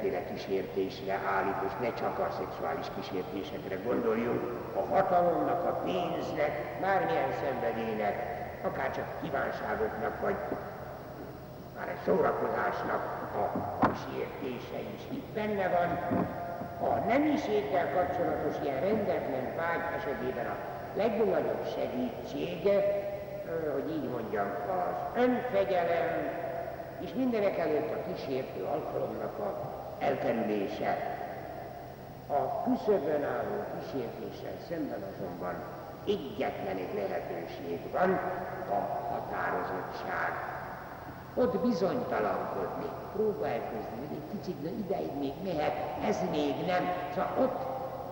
kísértésre állít, és ne csak a szexuális kísértésekre gondoljunk, a hatalomnak, a pénznek, bármilyen szenvedélynek, akár csak kívánságoknak, vagy már egy szórakozásnak a kísértése is itt benne van. A nemiséggel kapcsolatos ilyen rendetlen vágy esetében a legnagyobb segítsége, hogy így mondjam, az önfegyelem, és mindenek előtt a kísértő alkalomnak a elkerülése. A küszöbön álló kísértéssel szemben azonban egyetlen egy lehetőség van, a határozottság. Ott bizonytalankodni, próbálkozni, hogy egy kicsit de ideig még mehet, ez még nem. Szóval ott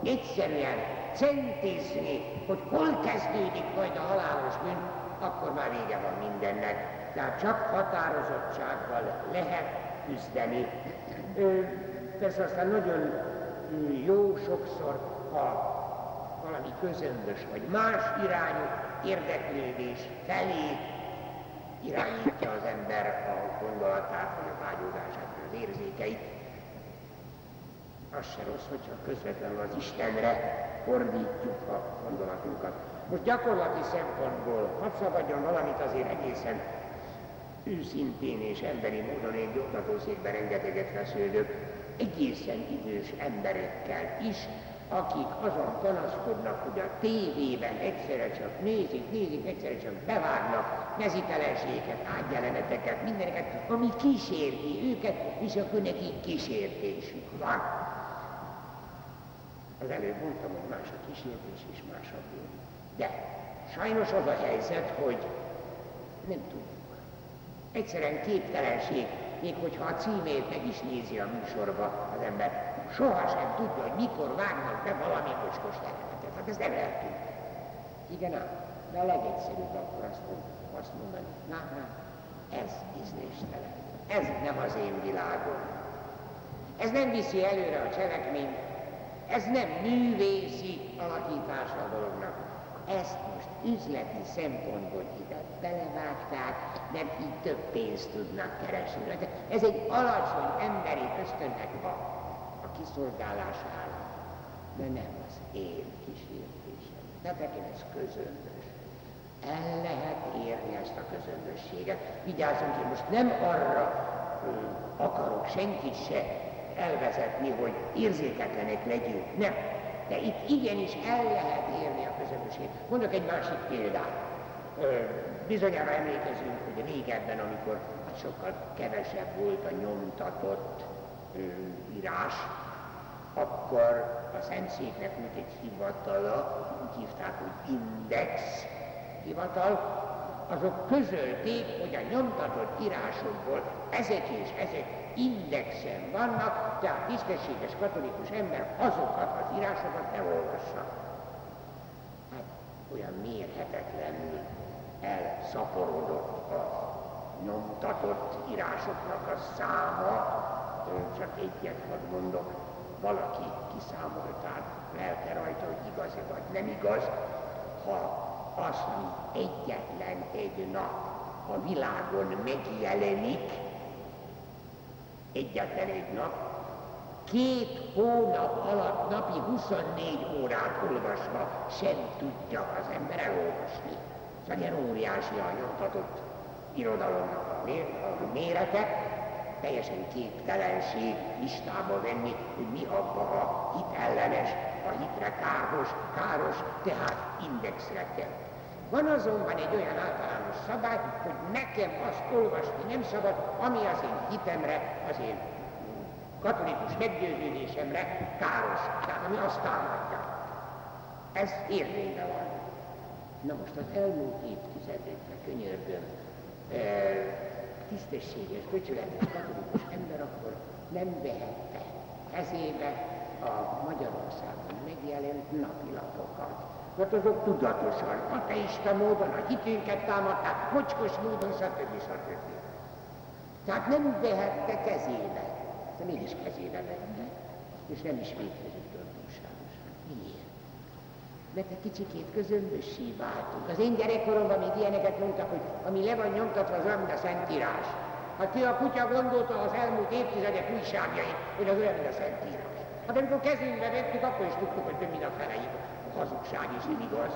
egyszerűen centizni, hogy hol kezdődik majd a halálos bűn, akkor már vége van mindennek. Tehát csak határozottsággal lehet küzdeni. Persze aztán nagyon jó sokszor, ha valami közömbös vagy más irányú érdeklődés felé irányítja az ember a gondolatát, vagy a vágyódását, vagy az érzékeit, az se rossz, hogyha közvetlenül az Istenre fordítjuk a gondolatunkat. Most gyakorlati szempontból, hadd szabadjon valamit azért egészen őszintén és emberi módon én gyógytatószékben rengeteget fesződök, egészen idős emberekkel is, akik azon panaszkodnak, hogy a tévében egyszerre csak nézik, nézik, egyszerre csak bevágnak mezitelenségeket, ágyjeleneteket, mindeneket, ami kísérti őket, és akkor nekik kísértésük van. Az előbb mondtam, hogy más a kísértés és más a bűn. De sajnos az a helyzet, hogy nem tudjuk. Egyszerűen képtelenség, még hogyha a címét meg is nézi a műsorba az ember, sohasem tudja, hogy mikor vágnak be valami mocskos jelenetet. Hát ez nem lehet. Igen ám, de a legegyszerűbb akkor azt, azt mondani, na, na, ez ízléstelen. Ez nem az én világom. Ez nem viszi előre a cselekményt, ez nem művészi alakítása a dolognak. Ezt most üzleti szempontból ide belevágták, nem így több pénzt tudnak keresni. De ez egy alacsony emberi ösztönnek a, a kiszolgálására, de nem az én kísértésem. Teteken ez közömbös. El lehet érni ezt a közömbösséget. Vigyázzunk, én most nem arra akarok senkit se elvezetni, hogy érzéketlenek legyünk. Nem. De itt igenis el lehet érni a közömbösséget. Mondok egy másik példát. Bizonyára emlékezünk, hogy régebben, amikor sokkal kevesebb volt a nyomtatott ö, írás, akkor a Szentszéknek volt egy hivatala, úgy hívták, hogy index hivatal, azok közölték, hogy a nyomtatott írásokból ezek és ezek indexen vannak, tehát tisztességes katolikus ember azokat az írásokat ne olvassa. Hát olyan mérhetetlenül elszaporodott a nyomtatott írásoknak a száma, csak egyet hadd mondok, valaki kiszámolták, lelke rajta, hogy igaz-e vagy nem igaz, ha az, ami egyetlen egy nap a világon megjelenik, egyetlen egy nap, két hónap alatt napi 24 órát olvasva sem tudja az ember elolvasni. Szóval ilyen óriási a nyomtatott irodalomnak a, mér, a mérete, teljesen képtelenség listába venni, hogy mi abba a hit ellenes, a hitre káros, káros, tehát indexre kell. Van azonban egy olyan általános szabály, hogy nekem azt olvasni nem szabad, ami az én hitemre, az én katolikus meggyőződésemre káros, tehát ami azt támadja. Ez érvényben van. Na most az elmúlt évtizedekben könyörgöm, e, tisztességes, becsületes katolikus ember akkor nem vehette kezébe a Magyarországon megjelent napilapokat. Mert azok tudatosan, ateista módon a hitünket támadták, mocskos módon, stb. stb. Tehát nem vehette kezébe, de mégis kezébe vette, és nem is védkezett túlságosan. Miért? Mert egy kicsikét közömbössé váltunk. Az én gyerekkoromban még ilyeneket mondtak, hogy ami le van nyomtatva, az olyan, a Szentírás. Hát ki a kutya gondolta az elmúlt évtizedek újságjait, hogy az olyan, mint a Szentírás. Hát amikor kezünkbe vettük, akkor is tudtuk, hogy több mint a feleik a hazugság is igaz.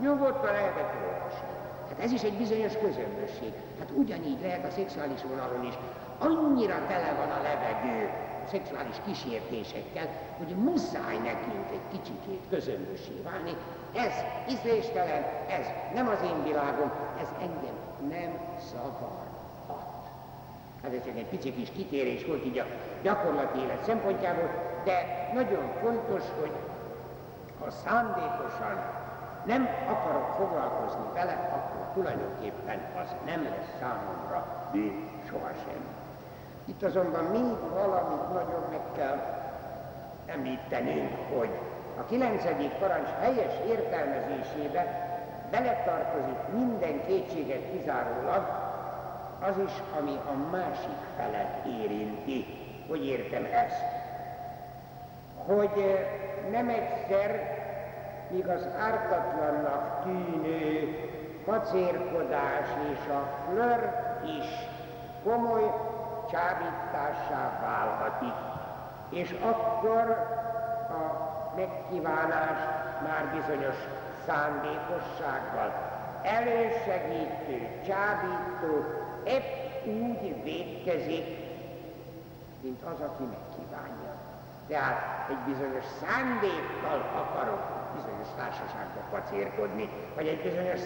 Nyugodtan lehetett olvasni. Hát ez is egy bizonyos közömbösség. Hát ugyanígy lehet a szexuális vonalon is. Annyira tele van a levegő szexuális kísértésekkel, hogy muszáj nekünk egy kicsikét közömbössé válni. Ez ízléstelen, ez nem az én világom, ez engem nem zavarhat. Hát ez csak egy pici kis kitérés volt így a gyakorlati élet szempontjából, de nagyon fontos, hogy ha szándékosan nem akarok foglalkozni vele, akkor tulajdonképpen az nem lesz számomra bűn sohasem. Itt azonban még valamit nagyon meg kell említenünk, hogy a kilencedik parancs helyes értelmezésébe beletartozik minden kétséget kizárólag az is, ami a másik felet érinti. Hogy értem ezt? Hogy nem egyszer, míg az ártatlannak tűnő kacérkodás és a flör is komoly csábítássá válhatik. És akkor a megkívánás már bizonyos szándékossággal elősegítő, csábító, épp úgy védkezik, mint az, aki megkívánja. Tehát egy bizonyos szándékkal akarok bizonyos társaságba pacérkodni, vagy egy bizonyos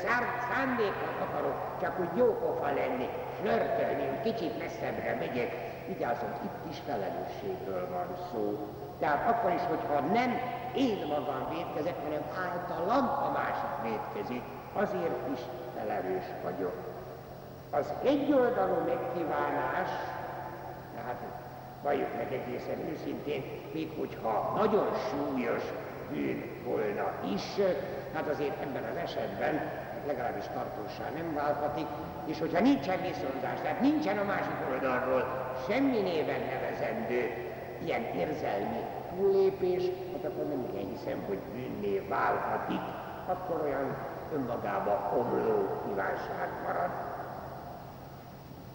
szándékkal akarok csak úgy jópofa lenni, flörtölni, hogy kicsit messzebbre megyek, vigyázzon, itt is felelősségről van szó. Tehát akkor is, hogyha nem én magam védkezek, hanem általam a másik védkezik, azért is felelős vagyok. Az egyoldalú megkívánás, tehát valljuk meg egészen őszintén, még hogyha nagyon súlyos bűn volna is, hát azért ebben az esetben legalábbis tartósá nem válhatik, és hogyha nincsen viszonzás, tehát nincsen a másik oldalról semmi néven nevezendő ilyen érzelmi túllépés, hát akkor nem igen hiszem, hogy bűnné válhatik, akkor olyan önmagába omló kívánság marad.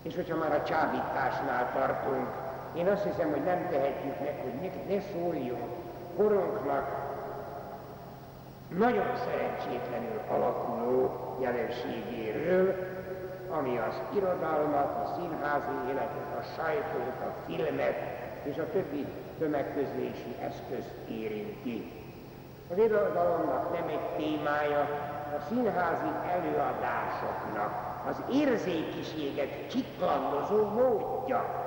És hogyha már a csábításnál tartunk, én azt hiszem, hogy nem tehetjük meg, hogy ne, ne szóljunk korunknak nagyon szerencsétlenül alakuló jelenségéről, ami az irodalmat, a színházi életet, a sajtót, a filmet és a többi tömegközlési eszközt érinti. Az irodalomnak nem egy témája, a színházi előadásoknak az érzékiséget csiklandozó módja,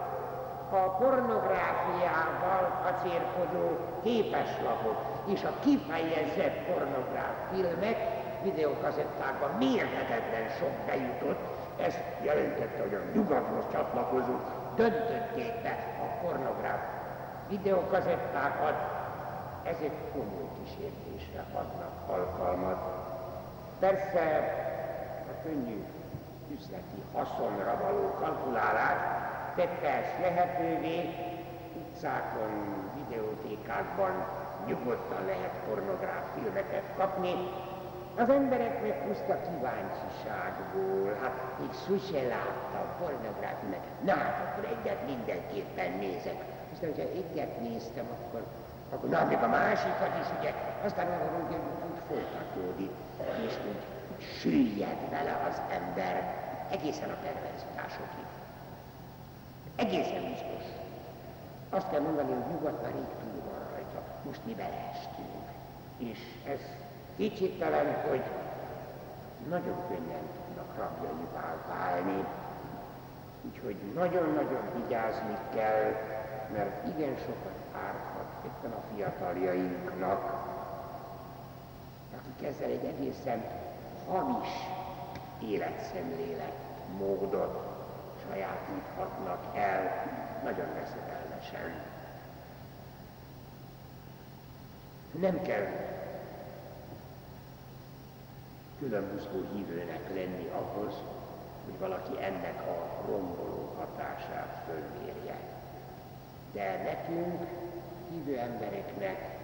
a pornográfiával acérkodó képeslapok és a kifejezett pornográf filmek videókazettákban mérhetetlen sok bejutott, ezt jelentette, hogy a nyugathoz csatlakozó döntötték be a pornográf videókazettákat, ezek komoly kísértésre adnak alkalmat. Persze a könnyű üzleti haszonra való kalkulálás tette ezt lehetővé, utcákon, videótékákban nyugodtan lehet pornográf filmeket kapni, az embereknek puszta kíváncsiságból, hát még sose láttam pornográfiát, na hát akkor egyet mindenképpen nézek. Aztán, hogyha egyet néztem, akkor, akkor na, még a másikat is, ugye, aztán arra úgy, úgy folytatódik, és úgy, úgy süllyed vele az ember egészen a perverzitásokig. Egészen biztos. Azt kell mondani, hogy nyugat már rég túl van rajta. Most mi beleestünk. És ez kétségtelen, hogy nagyon könnyen tudnak rabjaivá válni. Úgyhogy nagyon-nagyon vigyázni kell, mert igen sokat árhat éppen a fiataljainknak, akik ezzel egy egészen hamis életszemlélet módot sajátíthatnak el nagyon veszedelmesen. Nem kell különböző hívőnek lenni ahhoz, hogy valaki ennek a romboló hatását fölmérje. De nekünk, hívő embereknek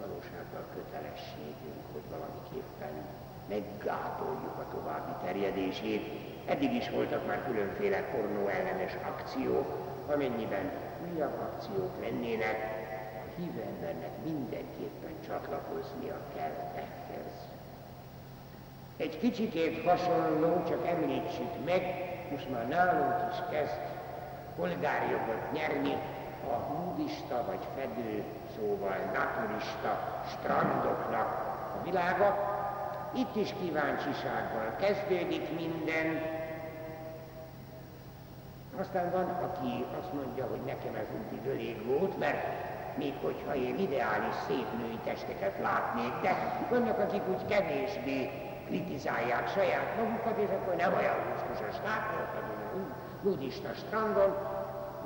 valósággal kötelességünk, hogy valamiképpen meggátoljuk a további terjedését. Eddig is voltak már különféle pornó ellenes akciók, amennyiben újabb akciók lennének, a hívő embernek mindenképpen csatlakoznia kell ehhez. Egy kicsikét hasonló, csak említsük meg, most már nálunk is kezd polgárjogot nyerni a nudista vagy fedő, szóval naturista strandoknak a világa. Itt is kíváncsisággal kezdődik minden. Aztán van, aki azt mondja, hogy nekem ez úgy idő volt, mert még hogyha én ideális szép női testeket látnék, de vannak, akik úgy kevésbé kritizálják saját magukat, és akkor nem olyan gusztusos látni, a nudista strandon.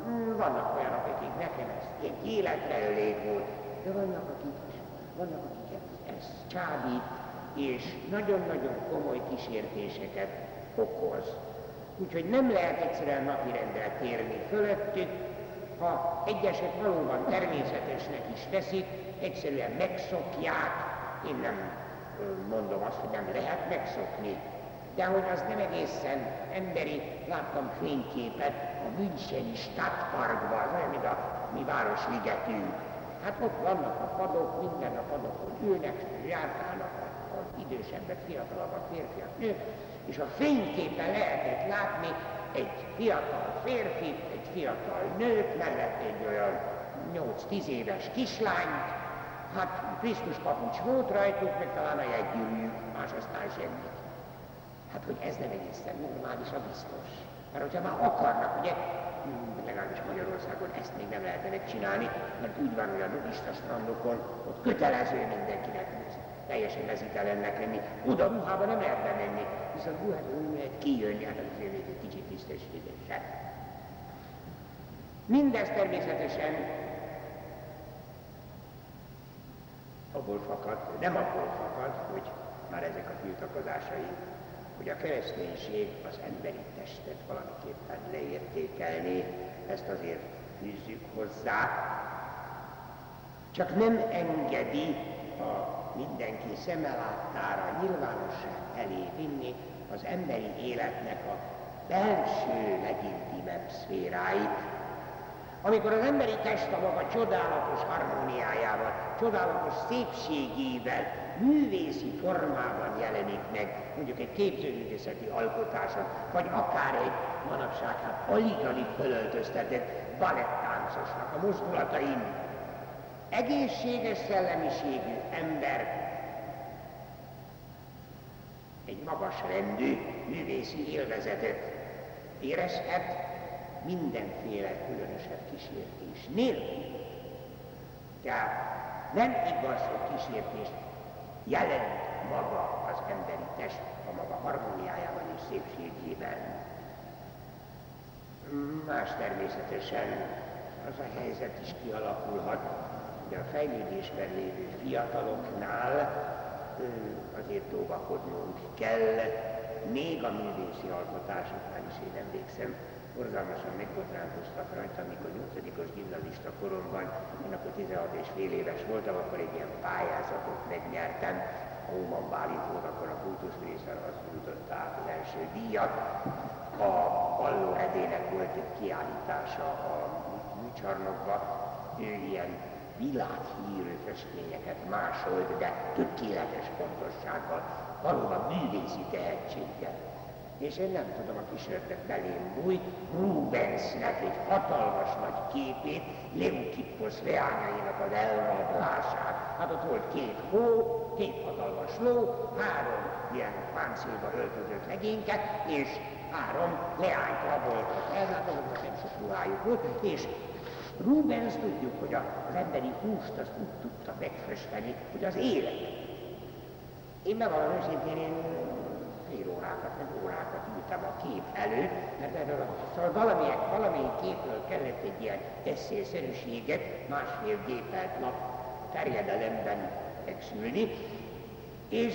Hmm, vannak olyanok, akik nekem ez egy életre elég volt, de vannak, akik, vannak, akiket ez csábít, és nagyon-nagyon komoly kísértéseket okoz. Úgyhogy nem lehet egyszerűen napirendre térni fölöttük, ha egyesek valóban természetesnek is teszik, egyszerűen megszokják, én nem mondom azt, hogy nem lehet megszokni, de hogy az nem egészen emberi, láttam fényképet a Müncheni Stadtparkban, az olyan, mint a mi városligetünk. Hát ott vannak a padok, minden a padokon ülnek, járkálnak az idősebbek, fiatalabbak, férfiak, nők, és a fényképen lehetett látni egy fiatal férfi, egy fiatal nőt, mellett egy olyan 8-10 éves kislányt, hát Krisztus papucs volt rajtuk, meg talán a jegygyűrűjük, más aztán semmit. Hát, hogy ez nem egészen normális, a biztos. Mert hogyha már akarnak, ugye, legalábbis Magyarországon ezt még nem lehetne megcsinálni, mert úgy van, hogy a nudista strandokon, ott kötelező mindenkinek teljesen mezítelennek lenni. Oda ruhába nem lehet bemenni, viszont úgy lehet kijönni, hát azért egy kicsit tisztességesebb. Mindez természetesen abból fakad, nem abból fakad, hogy már ezek a tiltakozásai, hogy a kereszténység az emberi testet valamiképpen leértékelni, ezt azért fűzzük hozzá, csak nem engedi a mindenki szemelátára nyilvánosság elé vinni az emberi életnek a belső legintimebb szféráit, amikor az emberi test a maga csodálatos harmóniájával, csodálatos szépségével, művészi formában jelenik meg, mondjuk egy képzőművészeti alkotáson, vagy akár egy manapság hát alig-alig fölöltöztetett balettáncosnak a mozdulatain, egészséges szellemiségű ember egy magas rendű művészi élvezetet érezhet mindenféle különösebb kísértés nélkül. Tehát nem igaz, hogy kísértés jelent maga az emberi test a maga harmóniájában és szépségében. Más természetesen az a helyzet is kialakulhat, de a fejlődésben lévő fiataloknál azért óvakodnunk kell, még a művészi alkotásoknál is én emlékszem, borzalmasan megbotránkoztak rajta, amikor 8 gimnazista koromban, én akkor 16 és fél éves voltam, akkor egy ilyen pályázatot megnyertem, a Óman Bálint volt akkor a kultuszminiszter, az jutott át az első díjat. A Alló Edének volt egy kiállítása a műcsarnokba, ő ilyen világhírű festményeket másolt, de tökéletes pontossággal, valóban művészi tehetséggel. És én nem tudom, a ördög belém bújt, Rubensnek egy hatalmas nagy képét, Leukippos leányainak az elrablását. Hát ott volt két hó, két hatalmas ló, három ilyen páncélba öltözött legényke, és három leányt raboltak el, hát azoknak nem sok ruhájuk volt, és Rubens tudjuk, hogy az emberi húst azt úgy tudta megfesteni, hogy az élet. Én bevallom őszintén, én fél órákat, meg órákat ültem a kép előtt, mert erről a, szóval valamilyen, valamelyik képről kellett egy ilyen eszélszerűséget másfél gépelt nap terjedelemben megszülni, és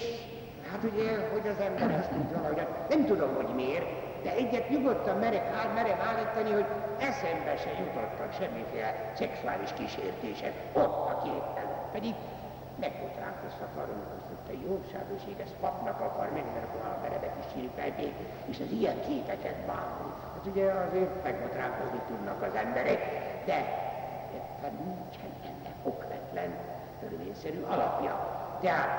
hát ugye, hogy az ember ezt úgy valahogy, nem tudom, hogy miért, de egyet nyugodtan merek, áll, merem állítani, hogy eszembe se jutottak semmiféle szexuális kísértések ott a kép előtt. Pedig megbotránkozva karunk, hogy te jóságos ég, ez papnak akar akkor a meredek is sírkálték, és az ilyen képeket bánni. Hát ugye azért megbotránkozni tudnak az emberek, de hát nincsen ennek okvetlen, törvényszerű alapja. Tehát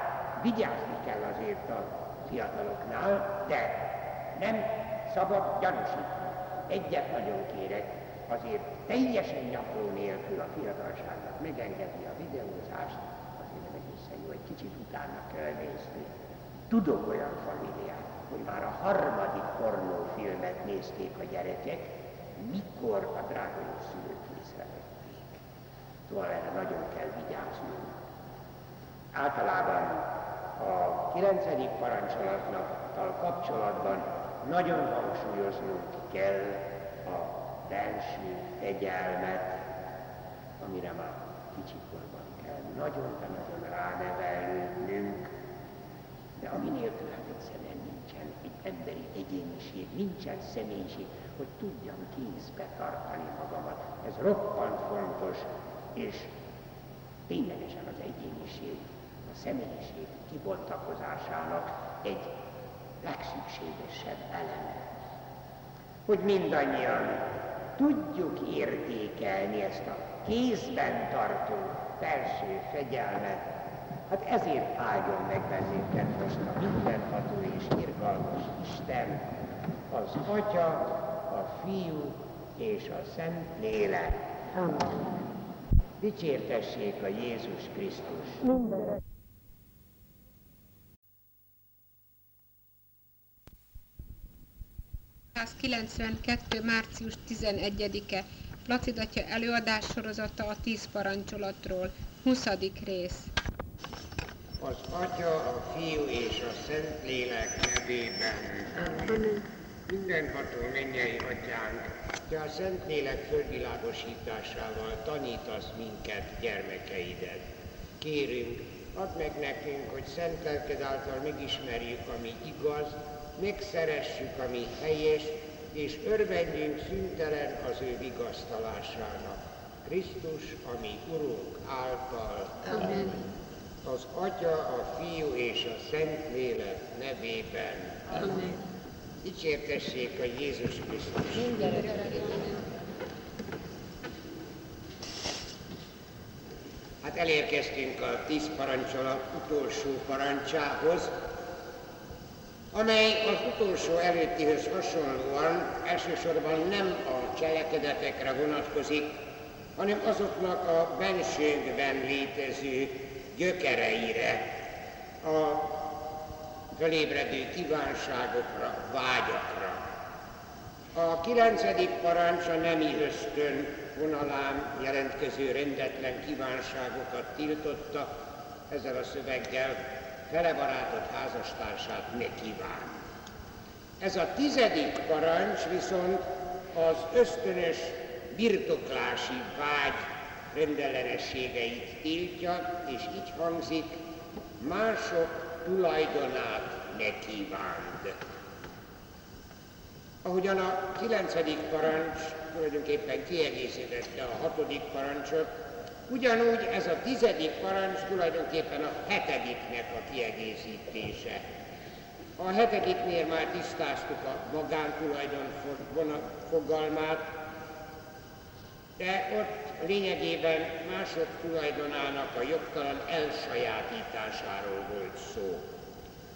vigyázni kell azért a fiataloknál, de nem szabad gyanúsítani. Egyet nagyon kérek, azért teljesen nyakló nélkül a fiatalságnak megengedni a videózást, azért nem egészen jó, egy kicsit utána kell nézni. Tudok olyan familiát, hogy már a harmadik pornófilmet nézték a gyerekek, mikor a drága jó szülők észrevették. Szóval erre nagyon kell vigyáznunk. Általában a kilencedik parancsolatnak kapcsolatban nagyon hangsúlyoznunk kell a belső fegyelmet, amire már kicsikorban kell nagyon, de nagyon ránevelnünk, de ami nélkül hát egyszerűen nincsen egy emberi egyéniség, nincsen személyiség, hogy tudjam kézbe tartani magamat. Ez roppant fontos, és ténylegesen az egyéniség, a személyiség kibontakozásának egy legszükségesebb eleme. Hogy mindannyian tudjuk értékelni ezt a kézben tartó felső fegyelmet, hát ezért áldjon meg bennünket most a mindenható és irgalmas Isten, az Atya, a Fiú és a Szent Lélek. Amen. Dicsértessék a Jézus Krisztus. Minden. 1992. március 11-e Placidatja előadás sorozata a tíz parancsolatról, 20. rész. Az Atya, a Fiú és a Szent Lélek nevében. Amen. Mindenható mennyei Atyánk, Te a Szent Lélek földvilágosításával tanítasz minket, gyermekeidet. Kérünk, add meg nekünk, hogy szent lelked által megismerjük, ami igaz, megszeressük, ami helyes, és örvendjünk szüntelen az ő vigasztalásának. Krisztus, ami Urunk által. Amen. Az Atya, a Fiú és a Szent Lélek nevében. Amen. Dicsértessék a Jézus Krisztus. Hát elérkeztünk a tíz parancsolat utolsó parancsához, amely az utolsó előttihöz hasonlóan elsősorban nem a cselekedetekre vonatkozik, hanem azoknak a bensőnkben létező gyökereire, a fölébredő kívánságokra, vágyakra. A kilencedik parancs a nemi ösztön vonalán jelentkező rendetlen kívánságokat tiltotta, ezzel a szöveggel felebarátott házastársát ne kíván. Ez a tizedik parancs viszont az ösztönös birtoklási vágy rendellenességeit tiltja, és így hangzik, mások tulajdonát ne kívánd. Ahogyan a kilencedik parancs tulajdonképpen kiegészítette a hatodik parancsot, Ugyanúgy ez a tizedik parancs tulajdonképpen a hetediknek a kiegészítése. A hetediknél már tisztáztuk a magántulajdon fogalmát, de ott lényegében mások tulajdonának a jogtalan elsajátításáról volt szó.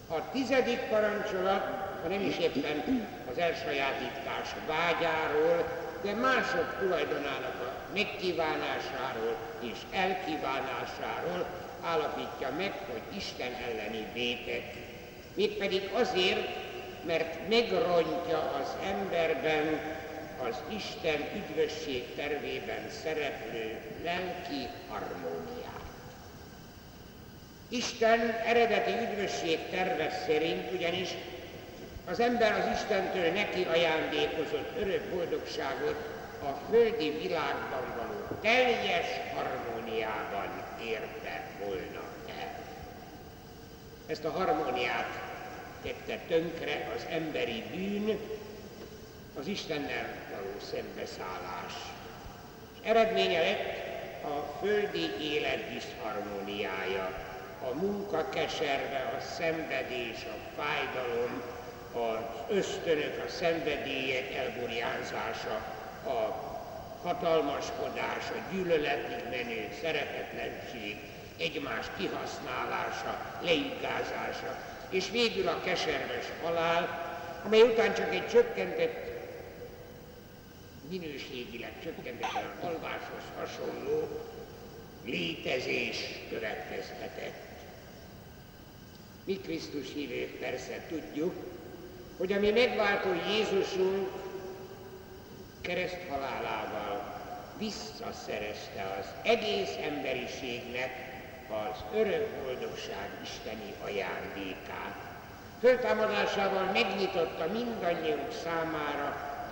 A tizedik parancsolat, ha nem is éppen az elsajátítás vágyáról, de mások tulajdonának megkívánásáról és elkívánásáról állapítja meg, hogy Isten elleni vétek. Mégpedig azért, mert megrontja az emberben az Isten üdvösség tervében szereplő lelki harmóniát. Isten eredeti üdvösség terve szerint ugyanis az ember az Istentől neki ajándékozott örök boldogságot a földi világban teljes harmóniában érte volna el. Ezt a harmóniát tette tönkre az emberi bűn, az Istennel való szembeszállás. És eredménye lett a földi élet diszharmóniája, a munka keserve, a szenvedés, a fájdalom, az ösztönök, a szenvedélyek elburjánzása, a hatalmaskodás, a gyűlöletig menő szeretetlenség, egymás kihasználása, leigázása, és végül a keserves halál, amely után csak egy csökkentett, minőségileg csökkentett alváshoz hasonló létezés következhetett. Mi Krisztus hívők persze tudjuk, hogy a mi megváltó Jézusunk kereszt halálával visszaszerezte az egész emberiségnek az örök boldogság isteni ajándékát. Föltámadásával megnyitotta mindannyiunk számára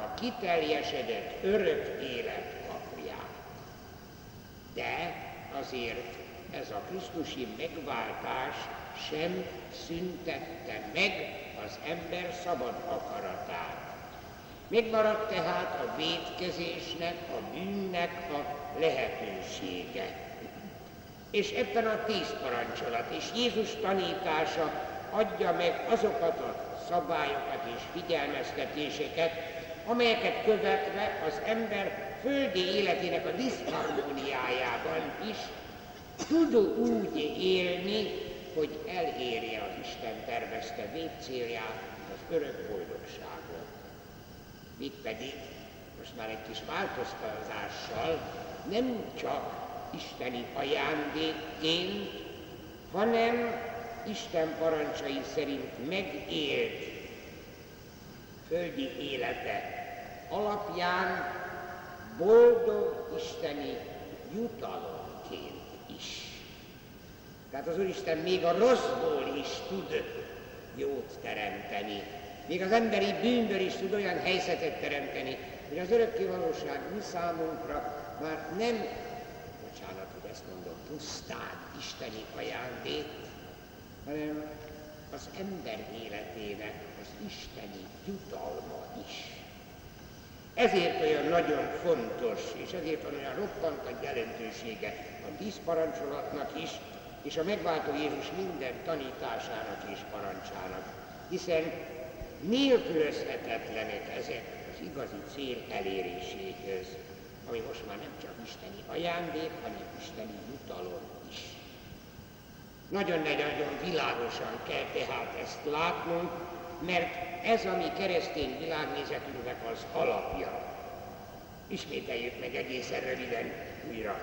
a kiteljesedett örök élet kapuját. De azért ez a Krisztusi megváltás sem szüntette meg az ember szabad akaratát. Megmaradt tehát a védkezésnek, a bűnnek a lehetősége. És ebben a tíz parancsolat és Jézus tanítása adja meg azokat a szabályokat és figyelmeztetéseket, amelyeket követve az ember földi életének a diszharmóniájában is tud úgy élni, hogy elérje az Isten tervezte végcélját, az örök boldogságot. Mit pedig, most már egy kis változtatással, nem csak isteni ajándékként, hanem Isten parancsai szerint megélt földi élete alapján boldog isteni jutalomként is. Tehát az Úristen még a rosszból is tud jót teremteni. Még az emberi bűnből is tud olyan helyzetet teremteni, hogy az örökké valóság mi számunkra már nem, bocsánat, hogy ezt mondom, pusztán isteni ajándék, hanem az ember életének az isteni jutalma is. Ezért olyan nagyon fontos, és ezért van olyan roppant a jelentősége a tíz parancsolatnak is, és a megváltó Jézus minden tanításának és parancsának, hiszen nélkülözhetetlenek ezek az igazi cél eléréséhez, ami most már nem csak isteni ajándék, hanem isteni jutalom is. Nagyon-nagyon világosan kell tehát ezt látnunk, mert ez a mi keresztény világnézetünknek az alapja. Ismételjük meg egészen röviden újra.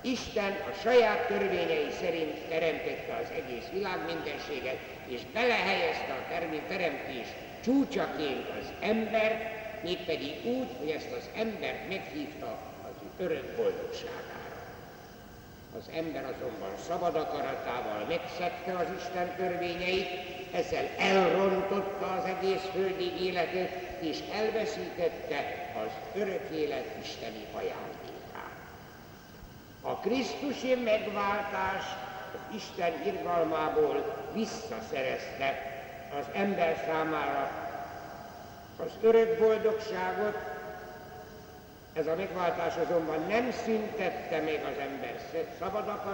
Isten a saját törvényei szerint teremtette az egész világ mindenséget, és belehelyezte a teremtés csúcsaként az embert, mégpedig úgy, hogy ezt az embert meghívta az örök boldogságára. Az ember azonban szabad akaratával megszegte az Isten törvényeit, ezzel elrontotta az egész földi életet, és elveszítette az örök élet isteni ajándékát. A Krisztusi megváltás az Isten irgalmából visszaszerezte az ember számára. Az örök boldogságot, ez a megváltás azonban nem szüntette meg az ember. Szabad akarat,